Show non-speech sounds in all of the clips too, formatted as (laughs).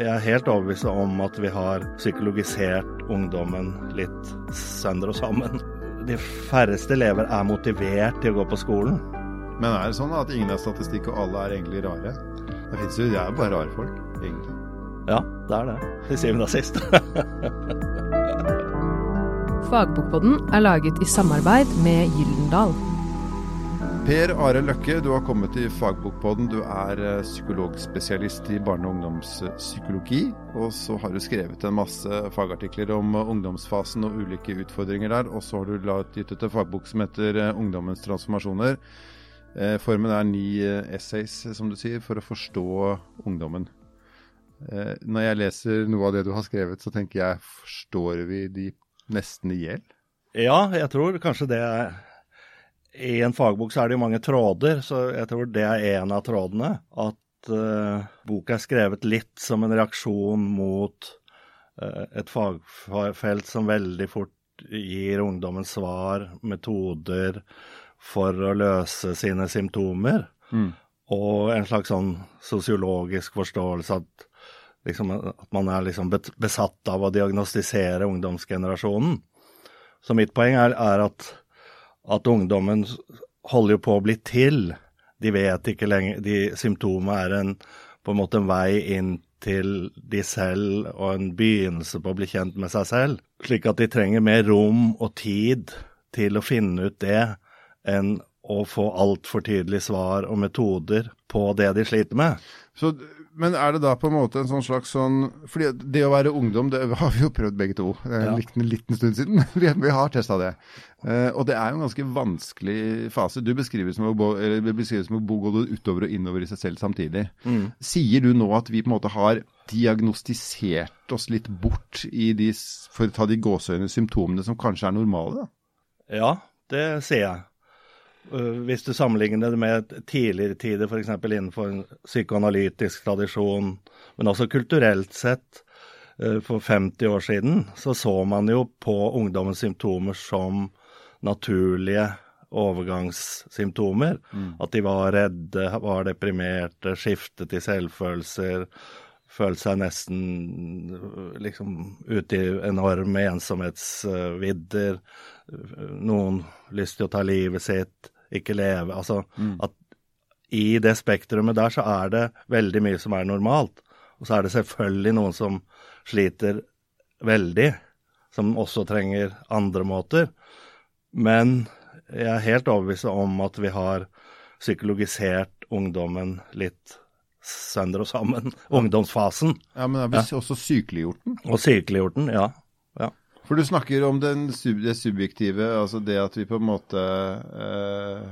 jeg er helt overbevist om at vi har psykologisert ungdommen litt sønder og sammen. De færreste elever er motivert til å gå på skolen. Men er det sånn at ingen er statistikk, og alle er egentlig rare? Det fins jo, det er jo bare rare folk, egentlig. Ja, det er det. Til syvende og sist. Fagbokpodden er laget i samarbeid med Gyldendal. Per Are Løkke, du har kommet til Fagbokpodden. Du er eh, psykologspesialist i barne- og ungdomspsykologi. Og så har du skrevet en masse fagartikler om eh, ungdomsfasen og ulike utfordringer der. Og så har du gitt ut en fagbok som heter eh, Ungdommens transformasjoner. Formen er ni essays, som du sier, for å forstå ungdommen. Når jeg leser noe av det du har skrevet, så tenker jeg forstår vi de nesten i hjel? Ja, jeg tror kanskje det i en fagbok så er det jo mange tråder, så jeg tror det er en av trådene. At uh, boka er skrevet litt som en reaksjon mot uh, et fagfelt som veldig fort gir ungdommen svar, metoder, for å løse sine symptomer. Mm. Og en slags sånn sosiologisk forståelse at, liksom, at man er liksom besatt av å diagnostisere ungdomsgenerasjonen. Så mitt poeng er, er at at ungdommen holder jo på å bli til. De vet ikke lenger de Symptomet er en, på en måte en vei inn til de selv og en begynnelse på å bli kjent med seg selv. Slik at de trenger mer rom og tid til å finne ut det enn å få altfor tydelige svar og metoder på det de sliter med. Så men er det da på en måte en sånn slags sånn fordi det å være ungdom, det (laughs) har vi jo prøvd begge to. Ja. En liten stund siden. (laughs) vi, har testa det. Uh, og det er jo en ganske vanskelig fase. Du beskriver som å, beskriver som å gå utover og innover i seg selv samtidig. Mm. Sier du nå at vi på en måte har diagnostisert oss litt bort i de, for å ta de gåseøyne, symptomene som kanskje er normale? da? Ja, det ser jeg. Eh, hvis du sammenligner det med tidligere tider, f.eks. innenfor en psykoanalytisk tradisjon, men også kulturelt sett, eh, for 50 år siden, så så man jo på ungdommens symptomer som naturlige overgangssymptomer. Mm. At de var redde, var deprimerte, skiftet i selvfølelser, følte seg nesten liksom ute i enorme ensomhetsvidder. Noen lyst til å ta livet sitt ikke leve. Altså mm. at i det spektrumet der så er det veldig mye som er normalt. Og så er det selvfølgelig noen som sliter veldig, som også trenger andre måter. Men jeg er helt overbevist om at vi har psykologisert ungdommen litt sønder og sammen. (laughs) Ungdomsfasen. Ja, Men har vi ja. også sykeliggjort den? Og sykeliggjort den, ja. ja. For du snakker om sub det subjektive, altså det at vi på en måte eh,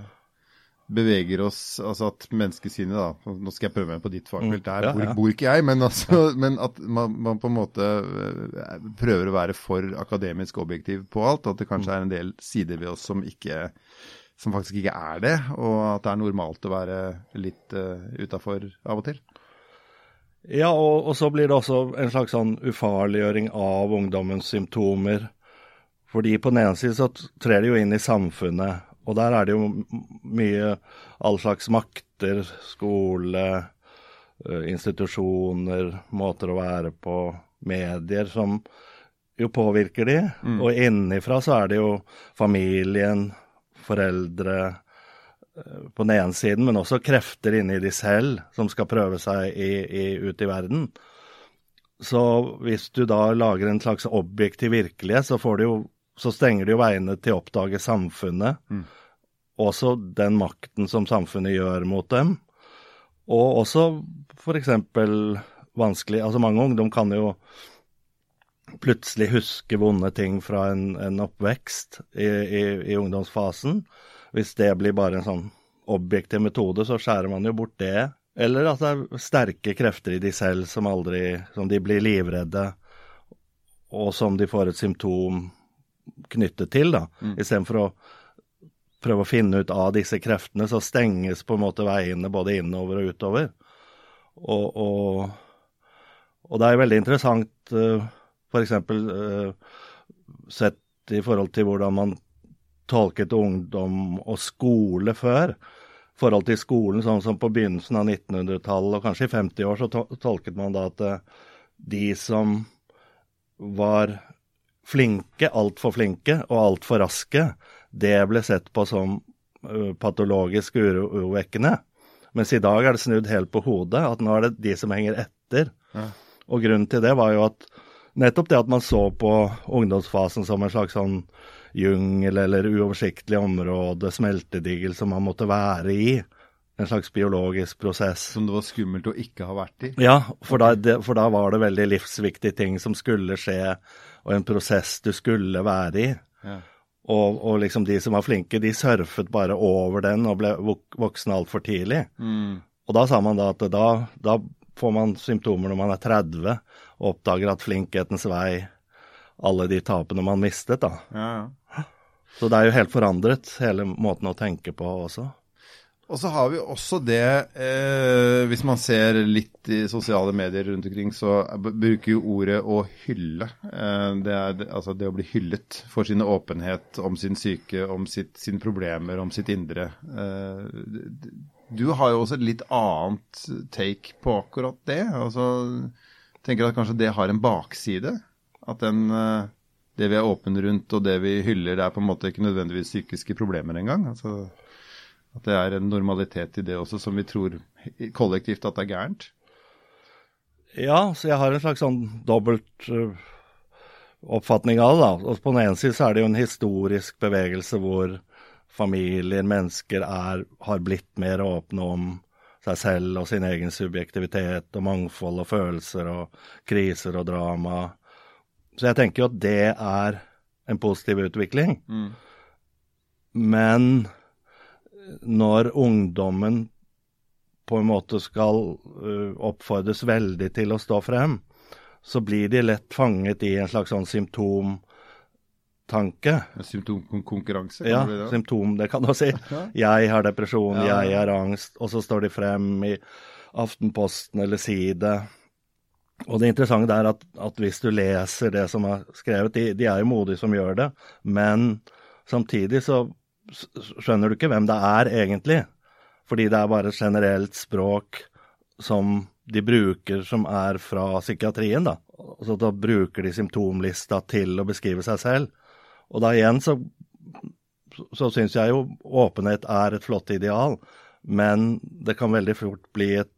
beveger oss Altså at menneskesinnet, da Nå skal jeg prøve meg på ditt fagfelt, der ja, ja. Bor, ikke jeg, men, altså, (laughs) men at man, man, på en måte eh, prøver å være for akademisk objektiv på alt. At det kanskje er en del sider ved oss som ikke som faktisk ikke er det, og at det er normalt å være litt uh, utafor av og til. Ja, og, og, så blir det også en slags sånn ufarliggjøring av ungdommens symptomer. Fordi på den ene side så trer de jo inn i samfunnet, og der er det jo mye all slags makter, skole, institusjoner, måter å være på, medier, som jo påvirker de. Mm. Og innifra så er det jo familien, foreldre, Eh, på den ene siden, men også krefter inni de selv som skal prøve seg i, i, ut i verden. Så hvis du da lager en slags objektiv virkelighet, så, jo, så stenger det jo veiene til å oppdage samfunnet. Mm. Også den makten som samfunnet gjør mot dem. Og også f.eks. vanskelig Altså mange ungdom kan jo plutselig huske vonde ting fra en, en oppvekst i, i, i ungdomsfasen. Hvis det blir bare en sånn objektiv metode, så skjærer man jo bort det. Eller at det er sterke krefter i de selv som aldri Som de blir livredde, og som de får et symptom knyttet til, da. Mm. Istedenfor å prøve å finne ut av disse kreftene, så stenges på en måte veiene både innover og utover. Og, og, og det er veldig interessant, uh, f.eks. Uh, sett i forhold til hvordan man tolket ungdom og skole før. forhold til skolen, sånn som på begynnelsen av 1900-tallet og kanskje i 50 år, så tolket man da at uh, de som var flinke, altfor flinke og altfor raske, det ble sett på som uh, patologisk urovekkende. Mens i dag er det snudd helt på hodet, at nå er det de som henger etter. Ja. Og grunnen til det var jo at nettopp det at man så på ungdomsfasen som en slags sånn jungel eller uoversiktlig område, smeltedigel, som man måtte være i. En slags biologisk prosess. Som det var skummelt å ikke ha vært i? Ja, for da, det, for da var det veldig livsviktige ting som skulle skje, og en prosess du skulle være i. Ja. Og, og liksom de som var flinke, de surfet bare over den og ble vok voksne altfor tidlig. Mm. Og da sa man da at da, da får man symptomer når man er 30 og oppdager at flinkhetens vei alle de tapene man mistet, da. Ja, ja. Så det er jo helt forandret, hele måten å tenke på også. Og så har vi også det, eh, hvis man ser litt i sosiale medier rundt omkring, så bruker jo ordet å hylle. Eh, det er det- altså det å bli hyllet for sin åpenhet om sin syke, om sitt, sine problemer, om sitt indre. Eh, du har jo også et litt annet take på akkurat det. Altså, tenker at kanskje det har en bakside. At den, eh, det vi er åpne rundt og det vi hyller, det er på en måte ikke nødvendigvis psykiske problemer engang. Altså, at det er en normalitet i det også, som vi tror kollektivt at det er gærent. Ja, så jeg har en slags sånn dobbelt uh, oppfatning av det. da. Og på den ene side så er det jo en historisk bevegelse hvor familier, mennesker, er, har blitt mer åpne om seg selv og sin egen subjektivitet og mangfold og følelser og kriser og drama. Så jeg tenker jo at det er en positiv utvikling. Mm. Men når ungdommen på en måte skal uh, oppfordres veldig til å stå frem, så blir de lett fanget i en slags sånn symptomtanke. En Symptomkonkurranse, Ja, det det? symptom, det kan du si. (laughs) Jeg har depresjon, Ja. jeg har angst, og så står de frem i Aftenposten eller Side. Og det interessante er at, at hvis du leser det som er skrevet, de, de er jo modige som gjør det, men samtidig så skjønner du ikke hvem det er egentlig. Fordi det er bare et generelt språk som de bruker som er fra psykiatrien, da. Så da bruker de symptomlista til å beskrive seg selv. Og da igjen så så syns jeg jo åpenhet er et flott ideal, men det kan veldig fort bli et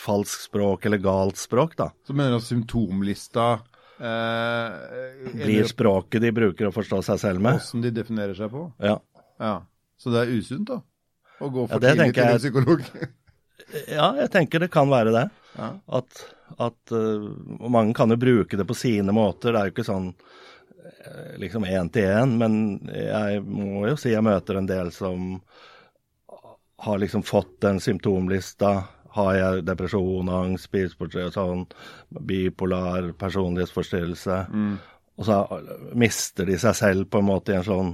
falskt språk eller galt språk, da. Så mener du at symptomlista eh, Blir språket de bruker å forstå seg selv med. Hvordan de definerer seg på? Ja. Ja. Så det er usunt, da? Å gå for Ja, tidlig til en psykolog? (laughs) ja, jeg tenker det kan være det. ja. At, at uh, mange kan jo bruke det på sine måter. Det er jo ikke sånn liksom én til én, men jeg må jo si jeg møter en del som har liksom fått den symptomlista. Har jeg depresjon, angst, spiseforstyrrelse, sånn, bipolar personlighetsforstyrrelse? Mm. Og så mister de seg selv på en måte i en sånn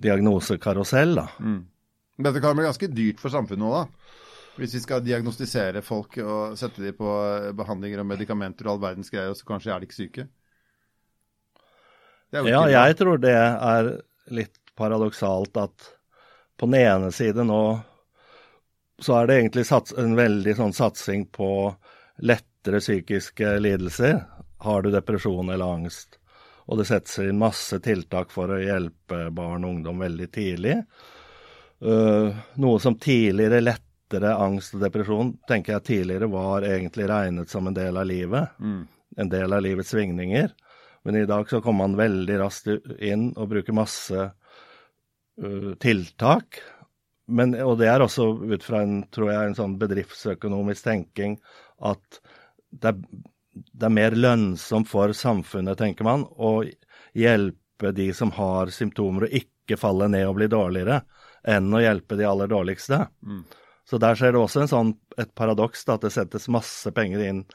diagnosekarusell, da. Mm. Dette kan bli ganske dyrt for samfunnet òg, da. Hvis vi skal diagnostisere folk og sette dem på eh, behandlinger og medikamenter og all verdens greier, så kanskje er de ikke syke. Ja, bra. jeg tror det er litt paradoksalt at på den ene side nå så er det egentlig sats, en veldig sånn satsing på lettere psykiske lidelser. Har du depresjon eller angst? Og det settes inn masse tiltak for å hjelpe barn og ungdom veldig tidlig. Uh, noe som tidligere lettere angst og depresjon tenker jeg tidligere var egentlig regnet som en del av livet. Mm. En del av livets svingninger. Men i dag så kommer man veldig raskt inn og bruker masse uh, tiltak. Men, og det er også ut fra en, tror jeg, en sånn bedriftsøkonomisk tenking at det er, det er mer lønnsomt for samfunnet, tenker man, å hjelpe de som har symptomer og ikke falle ned og bli dårligere, enn å hjelpe de aller dårligste. Mm. Så der skjer det også en sånn, et paradoks, da, at det settes masse penger inn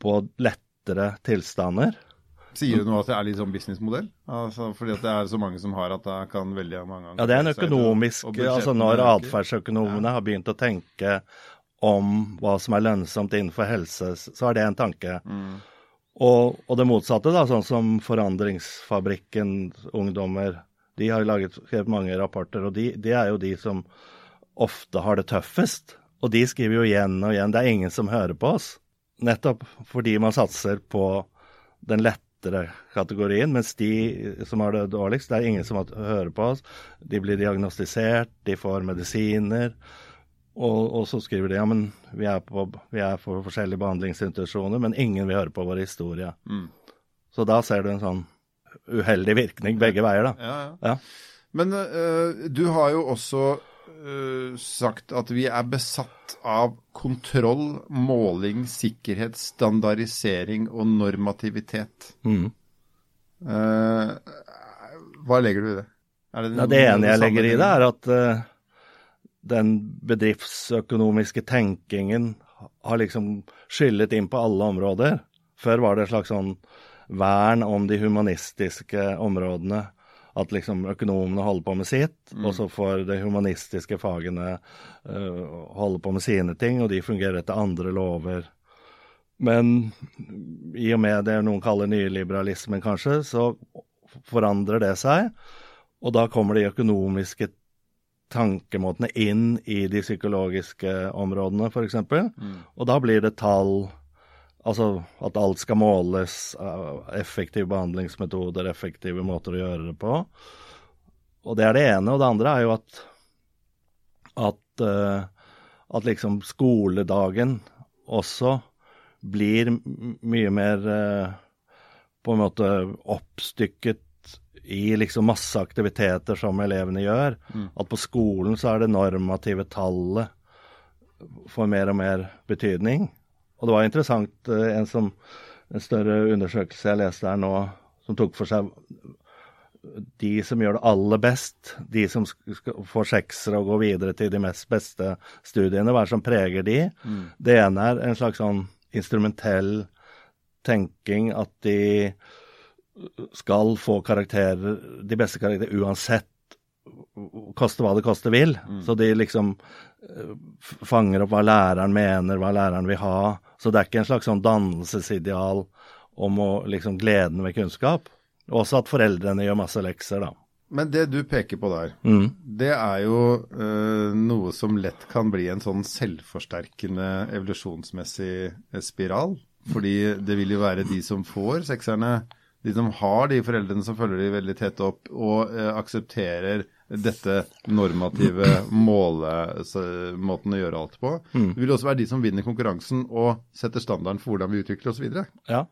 på lettere tilstander. Sier du nå at det er litt sånn businessmodell? Altså, fordi at det er så mange som har at da kan veldig mange ganger Ja, det er en økonomisk Altså når atferdsøkonomene ja. har begynt å tenke om hva som er lønnsomt innenfor helse, så er det en tanke. Mm. Og, og det motsatte, da, sånn som Forandringsfabrikken, ungdommer, de har laget skrevet mange rapporter, og de, de er jo de som ofte har det tøffest. Og de skriver jo igjen og igjen det er ingen som hører på oss. nettopp fordi man satser på den lettere kategorien, mens de som har det dårligst, det er ingen som hører på oss. De blir diagnostisert, de får medisiner. Og, og så skriver de ja, men vi er, på, vi er på forskjellige behandlingsinstitusjoner, men ingen vil høre på vår historie. Mm. Så da ser du en sånn uheldig virkning begge veier, da. Ja, ja. Ja. Men uh, du har jo også øh, sagt at vi er besatt av kontroll, måling, sikkerhet, standardisering og normativitet. Mm. Uh, hva legger du i det? Er Ja, det ene jeg legger i det, er at uh, den bedriftsøkonomiske tenkingen har liksom skyllet inn på alle områder. Før var det et slags sånn vern om de humanistiske områdene. At liksom økonomene holder på med sitt, og så får de humanistiske fagene uh, holde på med sine ting, og de fungerer etter andre lover. Men i og med det noen kaller nyliberalismen, kanskje, så forandrer det seg. Og da kommer de økonomiske tankemåtene inn i de psykologiske områdene, f.eks. Mm. Og da blir det tall, altså at alt skal måles, av effektive behandlingsmetoder, effektive måter å gjøre det på. Og det er det ene. Og det andre er jo at at, eh, at liksom skoledagen også blir mye mer eh, på en måte oppstykket i liksom masse aktiviteter som elevene gjør. At på skolen så er det normative tallet får mer og mer betydning. Og det var interessant, eh, en, som, en større undersøkelse jeg leste her nå, som tok for seg de som gjør det aller best, de som får seksere og går videre til de mest beste studiene, hva er det som preger de? Det ene er en slags sånn instrumentell tenking at de skal få karakterer, de beste karakterer uansett, koste hva det koste vil. Så de liksom fanger opp hva læreren mener, hva læreren vil ha. Så det er ikke en slags sånn dannelsesideal om å liksom gleden ved kunnskap. Også at foreldrene gjør masse lekser, da. Men det du peker på der, Mm. det er jo øh, noe som lett kan bli en sånn selvforsterkende evolusjonsmessig eh, spiral. Fordi det vil jo være de som får sekserne, de som har de foreldrene som følger de veldig tett opp, og eh, aksepterer dette normative målemåten å gjøre alt på. Det vil også være de som vinner konkurransen og setter standarden for hvordan vi utvikler oss videre. Ja.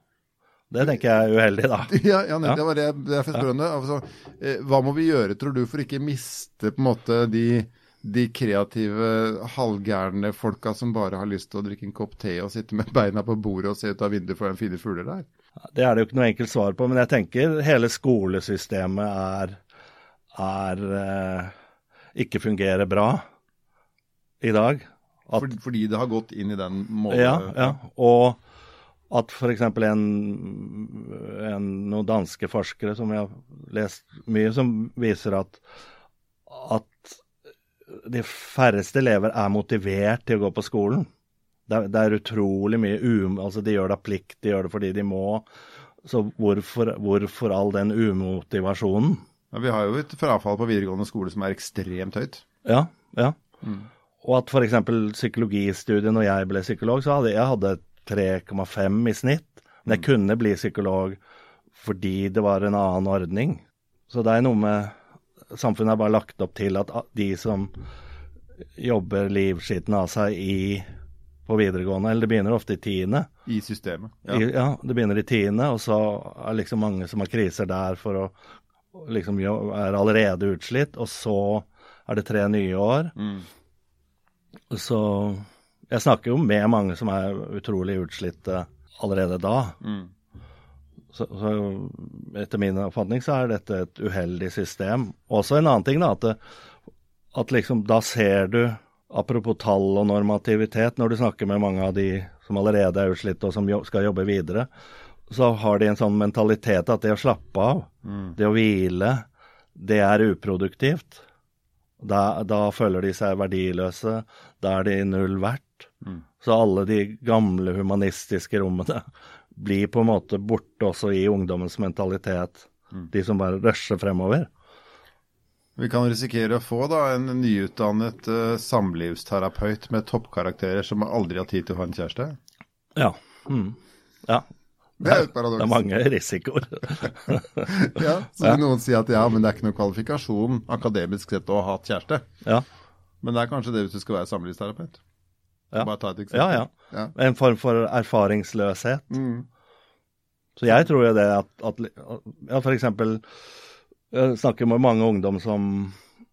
Det tenker jeg er uheldig, da. (laughs) Ja, ja, nei, det var det jeg fikk spørre. Altså, eh, hva må vi gjøre, tror du, for ikke miste på en måte de, de kreative, halvgærne folka som bare har lyst til å drikke en kopp te og sitte med beina på bordet og se ut av vinduet for en fine fugler der? Det er det jo ikke noe enkelt svar på, men jeg tenker hele skolesystemet er, er eh, ikke fungerer bra i dag. At, fordi det har gått inn i den måten ja, ja, og at f.eks. En, en, noen danske forskere som jeg har lest mye, som viser at, at de færreste elever er motivert til å gå på skolen. Det er, det er utrolig mye um... Altså, de gjør det av plikt, de gjør det fordi de må. Så hvorfor, hvorfor all den umotivasjonen? Ja, vi har jo et frafall på videregående skole som er ekstremt høyt. Ja, ja. Og at f.eks. psykologistudiet, når jeg ble psykolog, så hadde jeg hadde 3,5 i snitt. Men jeg kunne bli psykolog fordi det var en annen ordning. Så det er noe med Samfunnet er bare lagt opp til at de som jobber livskiten av seg i på videregående, eller det begynner ofte i tiende. I systemet. Ja. I, ja, det begynner i tiende, og så er det liksom mange som har kriser der for å liksom er allerede utslitt, og så er det tre nye år. Mm. Så jeg snakker jo med mange som er utrolig utslitte allerede da. Mm. Så, så etter min oppfatning så er dette et uheldig system. Også en annen ting, da, at, det, at liksom da ser du Apropos tall og normativitet, når du snakker med mange av de som allerede er utslitte og som jo, skal jobbe videre, så har de en sånn mentalitet at det å slappe av, det å hvile, det er uproduktivt. Da, da føler de seg verdiløse, da er de null verdt. Så alle de gamle humanistiske rommene blir på en måte borte også i ungdommens mentalitet. De som bare rusher fremover. Vi kan risikere å få da en nyutdannet uh, samlivsterapeut med toppkarakterer som aldri har tid til å ha en kjæreste. Ja. Ja. Det er et paradoks. Det er mange risikoer. (laughs) Ja, så vil noen si at ja, men det er ikke noen kvalifikasjon akademisk sett å ha hatt kjæreste. Ja. Men det er kanskje det hvis du skal være samlivsterapeut. Ja. Bare ta et eksempel. Ja, ja. Ja. En form for erfaringsløshet. Mm. Så jeg tror jo det at, at ja, eksempel Jeg snakker med mange ungdom som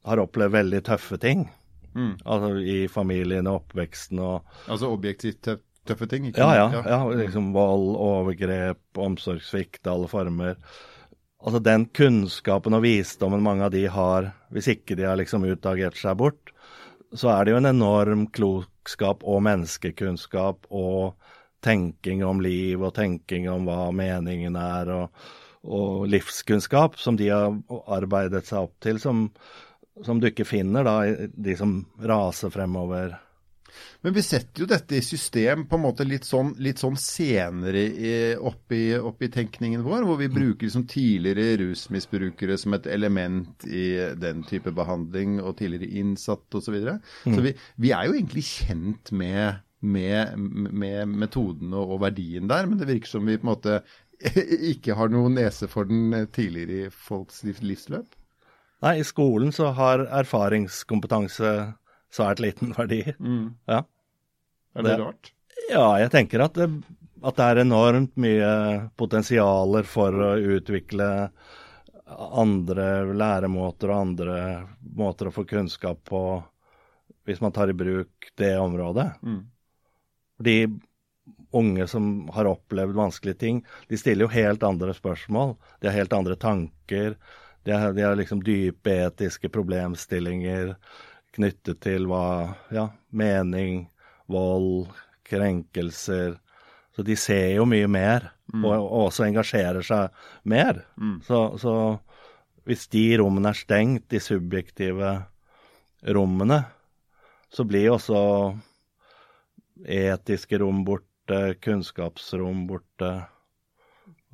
har opplevd veldig tøffe ting. Mm. Altså i familien og oppveksten og Altså objektivt tøff, tøffe ting? Ikke? Ja, ja. ja liksom vold, overgrep, omsorgssvikt, alle former. Altså den kunnskapen og visdommen mange av de har, hvis ikke de har liksom utagert seg bort, så er det jo en enorm klokskap og menneskekunnskap og tenking om liv og tenking om hva meningen er, og, og livskunnskap som de har arbeidet seg opp til, som, som du ikke finner da de som raser fremover. Men vi setter jo dette i system på en måte litt sånn, litt sånn senere i, tenkningen vår, hvor vi bruker liksom tidligere rusmisbrukere som et element i den type behandling, og tidligere innsatte osv. Så, videre. så vi, vi er jo egentlig kjent med, med, med metoden og, og verdien der, men det virker som vi på en måte (laughs) ikke har noen nese for den tidligere i folks livsløp. Nei, i skolen så har erfaringskompetanse svært liten verdi. Ja. Er det, Det- rart? Ja, jeg tenker at det, at det er enormt mye potensialer for å utvikle andre læremåter og andre måter å få kunnskap på hvis man tar i bruk det området. Mm. De unge som har opplevd vanskelige ting, de stiller jo helt andre spørsmål. De har helt andre tanker. De har, de har liksom dype etiske problemstillinger knyttet til hva Ja, mening, vold, krenkelser. Så de ser jo mye mer, og, og også engasjerer seg mer. Så, så hvis de rommene er stengt, de subjektive rommene, så blir jo også etiske rom borte, kunnskapsrom borte.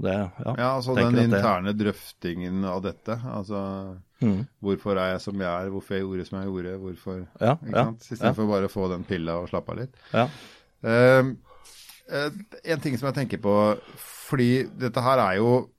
Det, ja. Ja, altså den interne det- drøftingen av dette. Altså Mm. hvorfor er jeg som jeg er, hvorfor jeg gjorde som jeg gjorde, hvorfor Ja, ikke ja, sant? Istedenfor bare å få den pilla og slappe av litt. ja. Eh, en ting som jeg tenker på, fordi dette her er jo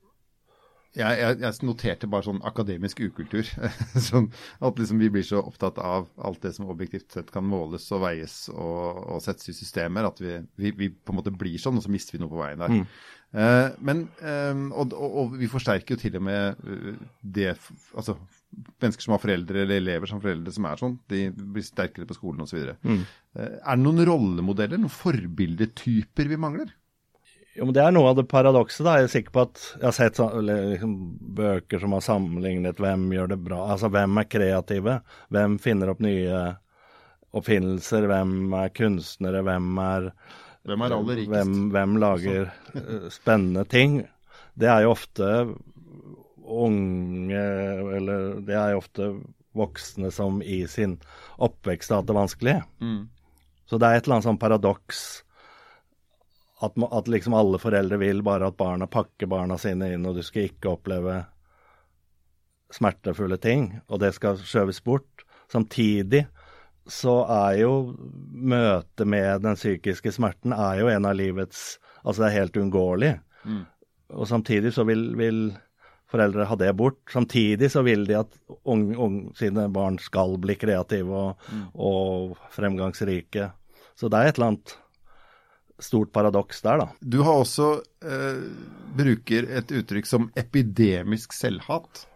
jeg, jeg, jeg noterte bare sånn akademisk ukultur. (laughs) sånn at liksom vi blir så opptatt av alt det som objektivt sett kan måles og veies og, og settes i systemer, at vi, vi, vi på en måte blir sånn, og så mister vi noe på veien der. Eh, men, eh, og, og, og vi forsterker jo til og med eh, det Altså mennesker som har foreldre, eller elever som har foreldre som er sånn, de blir sterkere på skolen osv. Mm. Er det noen rollemodeller, noen forbildetyper vi mangler? Jo, men Det er noe av det paradokset. da. Jeg er sikker på at jeg har sett liksom, bøker som har sammenlignet hvem gjør det bra. Altså hvem er kreative? Hvem finner opp nye oppfinnelser? Hvem er kunstnere? Hvem er Hvem er aller rikest? Hvem, hvem lager eh, spennende ting? Det er jo ofte unge Eller det er jo ofte voksne som i sin oppvekst har hatt det vanskelig. Mm. Så det er et eller annet sånn paradoks at, at liksom alle foreldre vil bare at barna pakker barna sine inn, og du skal ikke oppleve smertefulle ting, og det skal skjøves bort. Samtidig så er jo møtet med den psykiske smerten er jo en av livets Altså det er helt uunngåelig. Og samtidig så vil, vil foreldre ha det bort. Samtidig så vil de at unge, unge, sine barn skal bli kreative og, og fremgangsrike. Så det er et eller annet stort paradoks der, da. Du har også eh, bruker et uttrykk som epidemisk selvhat.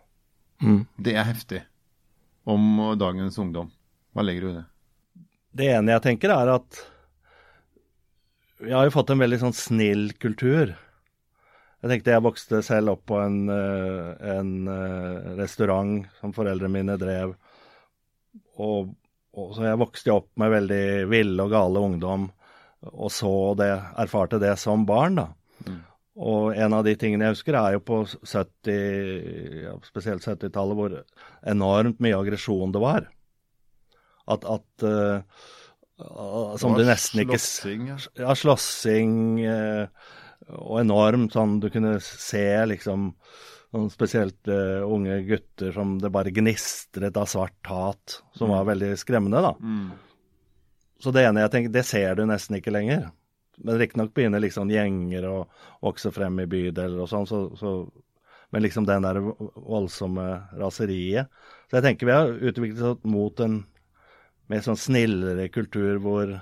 Det er heftig om dagens ungdom. Hva legger du i det? Det ene jeg tenker er at vi har jo fått en veldig sånn snill kultur. Jeg tenkte jeg vokste selv opp på en, eh, en eh, restaurant som foreldrene mine drev. Og, og så jeg vokste opp med veldig ville og gale ungdom, og så det, erfarte det som barn, da. Og en av de tingene jeg husker, er jo på 70, ja, spesielt 70-tallet, hvor enormt mye aggresjon det var. At, at uh, Som Det du nesten ikke slåssing, ja. ja, slåssing uh, og enormt sånn Du kunne se liksom noen spesielt eh, unge gutter som det bare gnistret av svart hat, som var veldig skremmende, da. Så det ene jeg tenker, det ser du nesten ikke lenger. Men riktignok begynner liksom gjenger å vokse frem i bydeler og sånn, så, så, men liksom den der voldsomme raseriet. Så jeg tenker vi har utviklet oss mot en mer sånn snillere kultur hvor,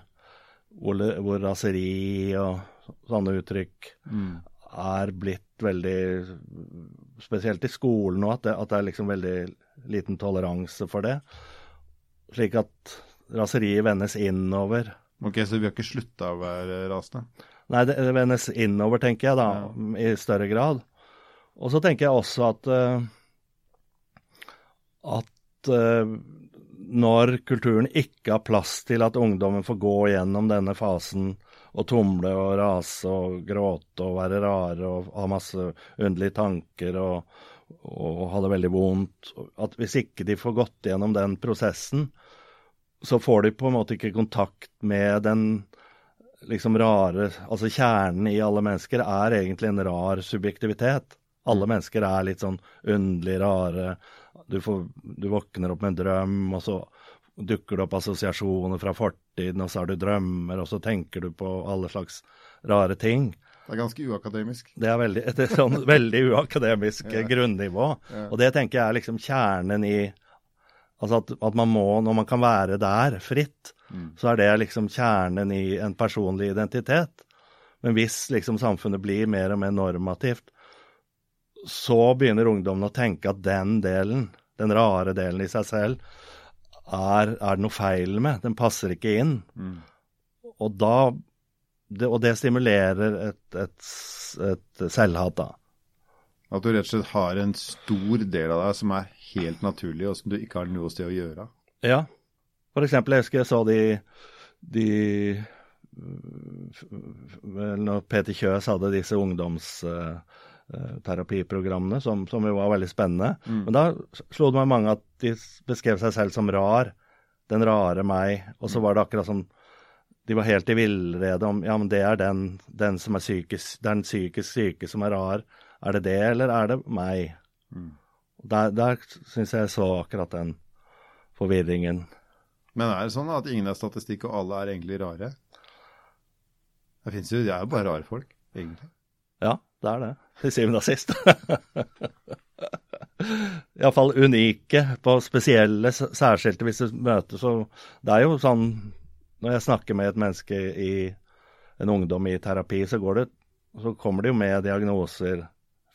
hvor, hvor raseri og sånne uttrykk Mm. er blitt veldig Spesielt i skolen nå, at det, at det er liksom veldig liten toleranse for det. Slik at raseriet vendes innover. Ok, så vi har ikke slutta å være rasende? Nei, det vendes innover, tenker jeg da, i større grad. Og så tenker jeg også at eh, at eh, når kulturen ikke har plass til at ungdommen får gå gjennom denne fasen og tumle og rase og gråte og være rare og ha masse underlige tanker og, og ha det veldig vondt At hvis ikke de får gått gjennom den prosessen, så får de på en måte ikke kontakt med den liksom rare Altså kjernen i alle mennesker er egentlig en rar subjektivitet. Alle mennesker er litt sånn underlig rare. Du, får, du våkner opp med en drøm, og så dukker det opp assosiasjoner fra fortiden, og så har du drømmer, og så tenker du på alle slags rare ting. Det er ganske uakademisk. Det er veldig, (laughs) et sånn veldig uakademisk Ja. grunnivå. Ja. Og det tenker jeg er liksom kjernen i Altså at, at man må, når man kan være der fritt, Mm. så er det liksom kjernen i en personlig identitet. Men hvis liksom samfunnet blir mer og mer normativt, så begynner ungdommen å tenke at den delen, den rare delen i seg selv, er, er det noe feil med. Den passer ikke inn. Mm. Og da det, Og det stimulerer et, et, et selvhat, da. At du rett og slett har en stor del av deg som er helt naturlig, og som du ikke har noe sted å gjøre. Ja. For eksempel, jeg husker jeg så de, de Når Peter Kjøs hadde disse ungdomsterapiprogrammene, som, som jo var veldig spennende. Mm. Men da slo det meg mange at de beskrev seg selv som rar. Den rare meg. Og så var det akkurat som de var helt i villrede om ja, men det er den, den som er psykisk, den psykisk syke som er rar. Er det det, eller er det meg? Mm. Der, der syns jeg så akkurat den forvirringen. Men er det sånn at ingen er statistikk, og alle er egentlig rare? Det jo, de er jo bare rare folk, egentlig. Ja, det er det. Til syvende og sist. (laughs) Iallfall unike på spesielle, særskilte hvis du møter så Det er jo sånn Når jeg snakker med et menneske i en ungdom i terapi, så, går det, så kommer det jo med diagnoser.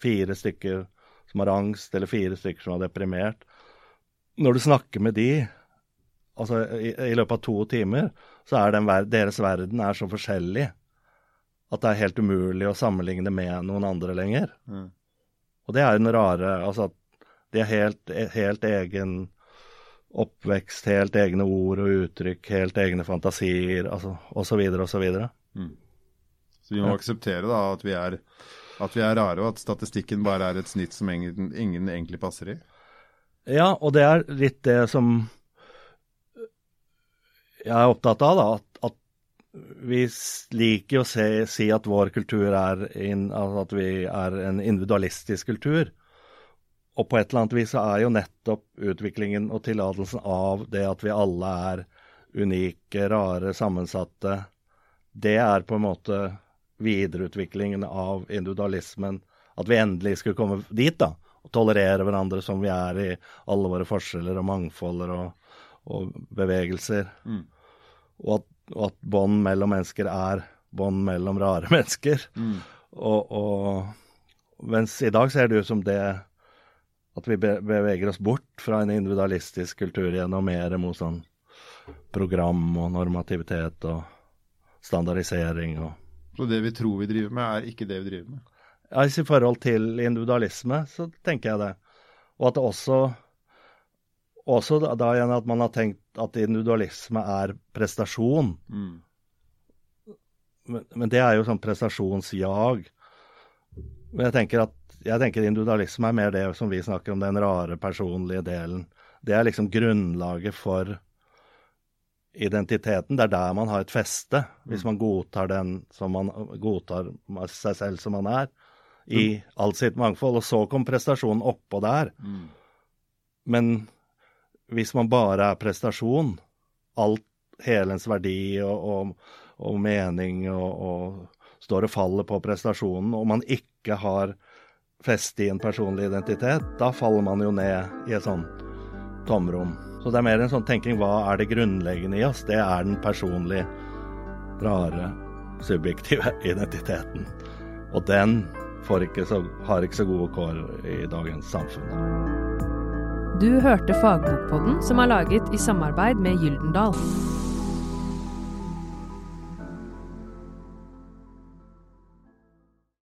Fire stykker som har angst, eller fire stykker som er deprimert. Når du snakker med de, altså i, i løpet av to timer, så er den, deres verden er så forskjellig at det er helt umulig å sammenligne med noen andre lenger. Mm. Og det er den rare Altså at de har helt, helt egen oppvekst, helt egne ord og uttrykk, helt egne fantasier, altså osv. osv. Så vi må akseptere da at vi, er, at vi er rare, og at statistikken bare er et snitt som ingen, ingen egentlig passer i. Ja, og det er litt det som jeg er opptatt av, da. At, at vi liker å se, si at vår kultur er in, at vi er en individualistisk kultur. Og på et eller annet vis så er jo nettopp utviklingen og tillatelsen av det at vi alle er unike, rare, sammensatte, det er på en måte videreutviklingen av individualismen. At vi endelig skulle komme dit, da. Og tolerere hverandre som vi er i alle våre forskjeller og mangfolder og, og bevegelser. Mm. Og at, og at bånd mellom mennesker er bånd mellom rare (laughs) mennesker. Mm. Og, og mens i dag ser det ut som det at vi beveger oss bort fra en individualistisk kultur gjennom mer mot sånn program og normativitet og standardisering og Så det vi tror vi driver med, er ikke det vi driver med. Ja, I forhold til individualisme, så tenker jeg det. Og at det også også da, igjen at man har tenkt at individualisme er prestasjon. Mm. Men, men det er jo sånn prestasjonsjag. Men jeg tenker at jeg tenker individualisme er mer det som vi snakker om, den rare personlige delen. Det er liksom grunnlaget for identiteten. Det er der man har et feste, hvis man godtar den som man godtar seg selv som man er, i alt sitt mangfold. Og så kom prestasjonen oppå der. Mm. Men hvis man bare er prestasjon, alt, helens verdi og, og, og mening og, og står og faller på prestasjonen, og man ikke har feste i en personlig identitet, da faller man jo ned i et sånt tomrom. Så det er mer en sånn tenking hva er det grunnleggende i oss? Det er den personlige, rare, subjektive (laughs) identiteten. Og den ikke så, har ikke så gode kår i dagens samfunn. Du hørte Fagbokpodden, som er laget i samarbeid med Gyldendal.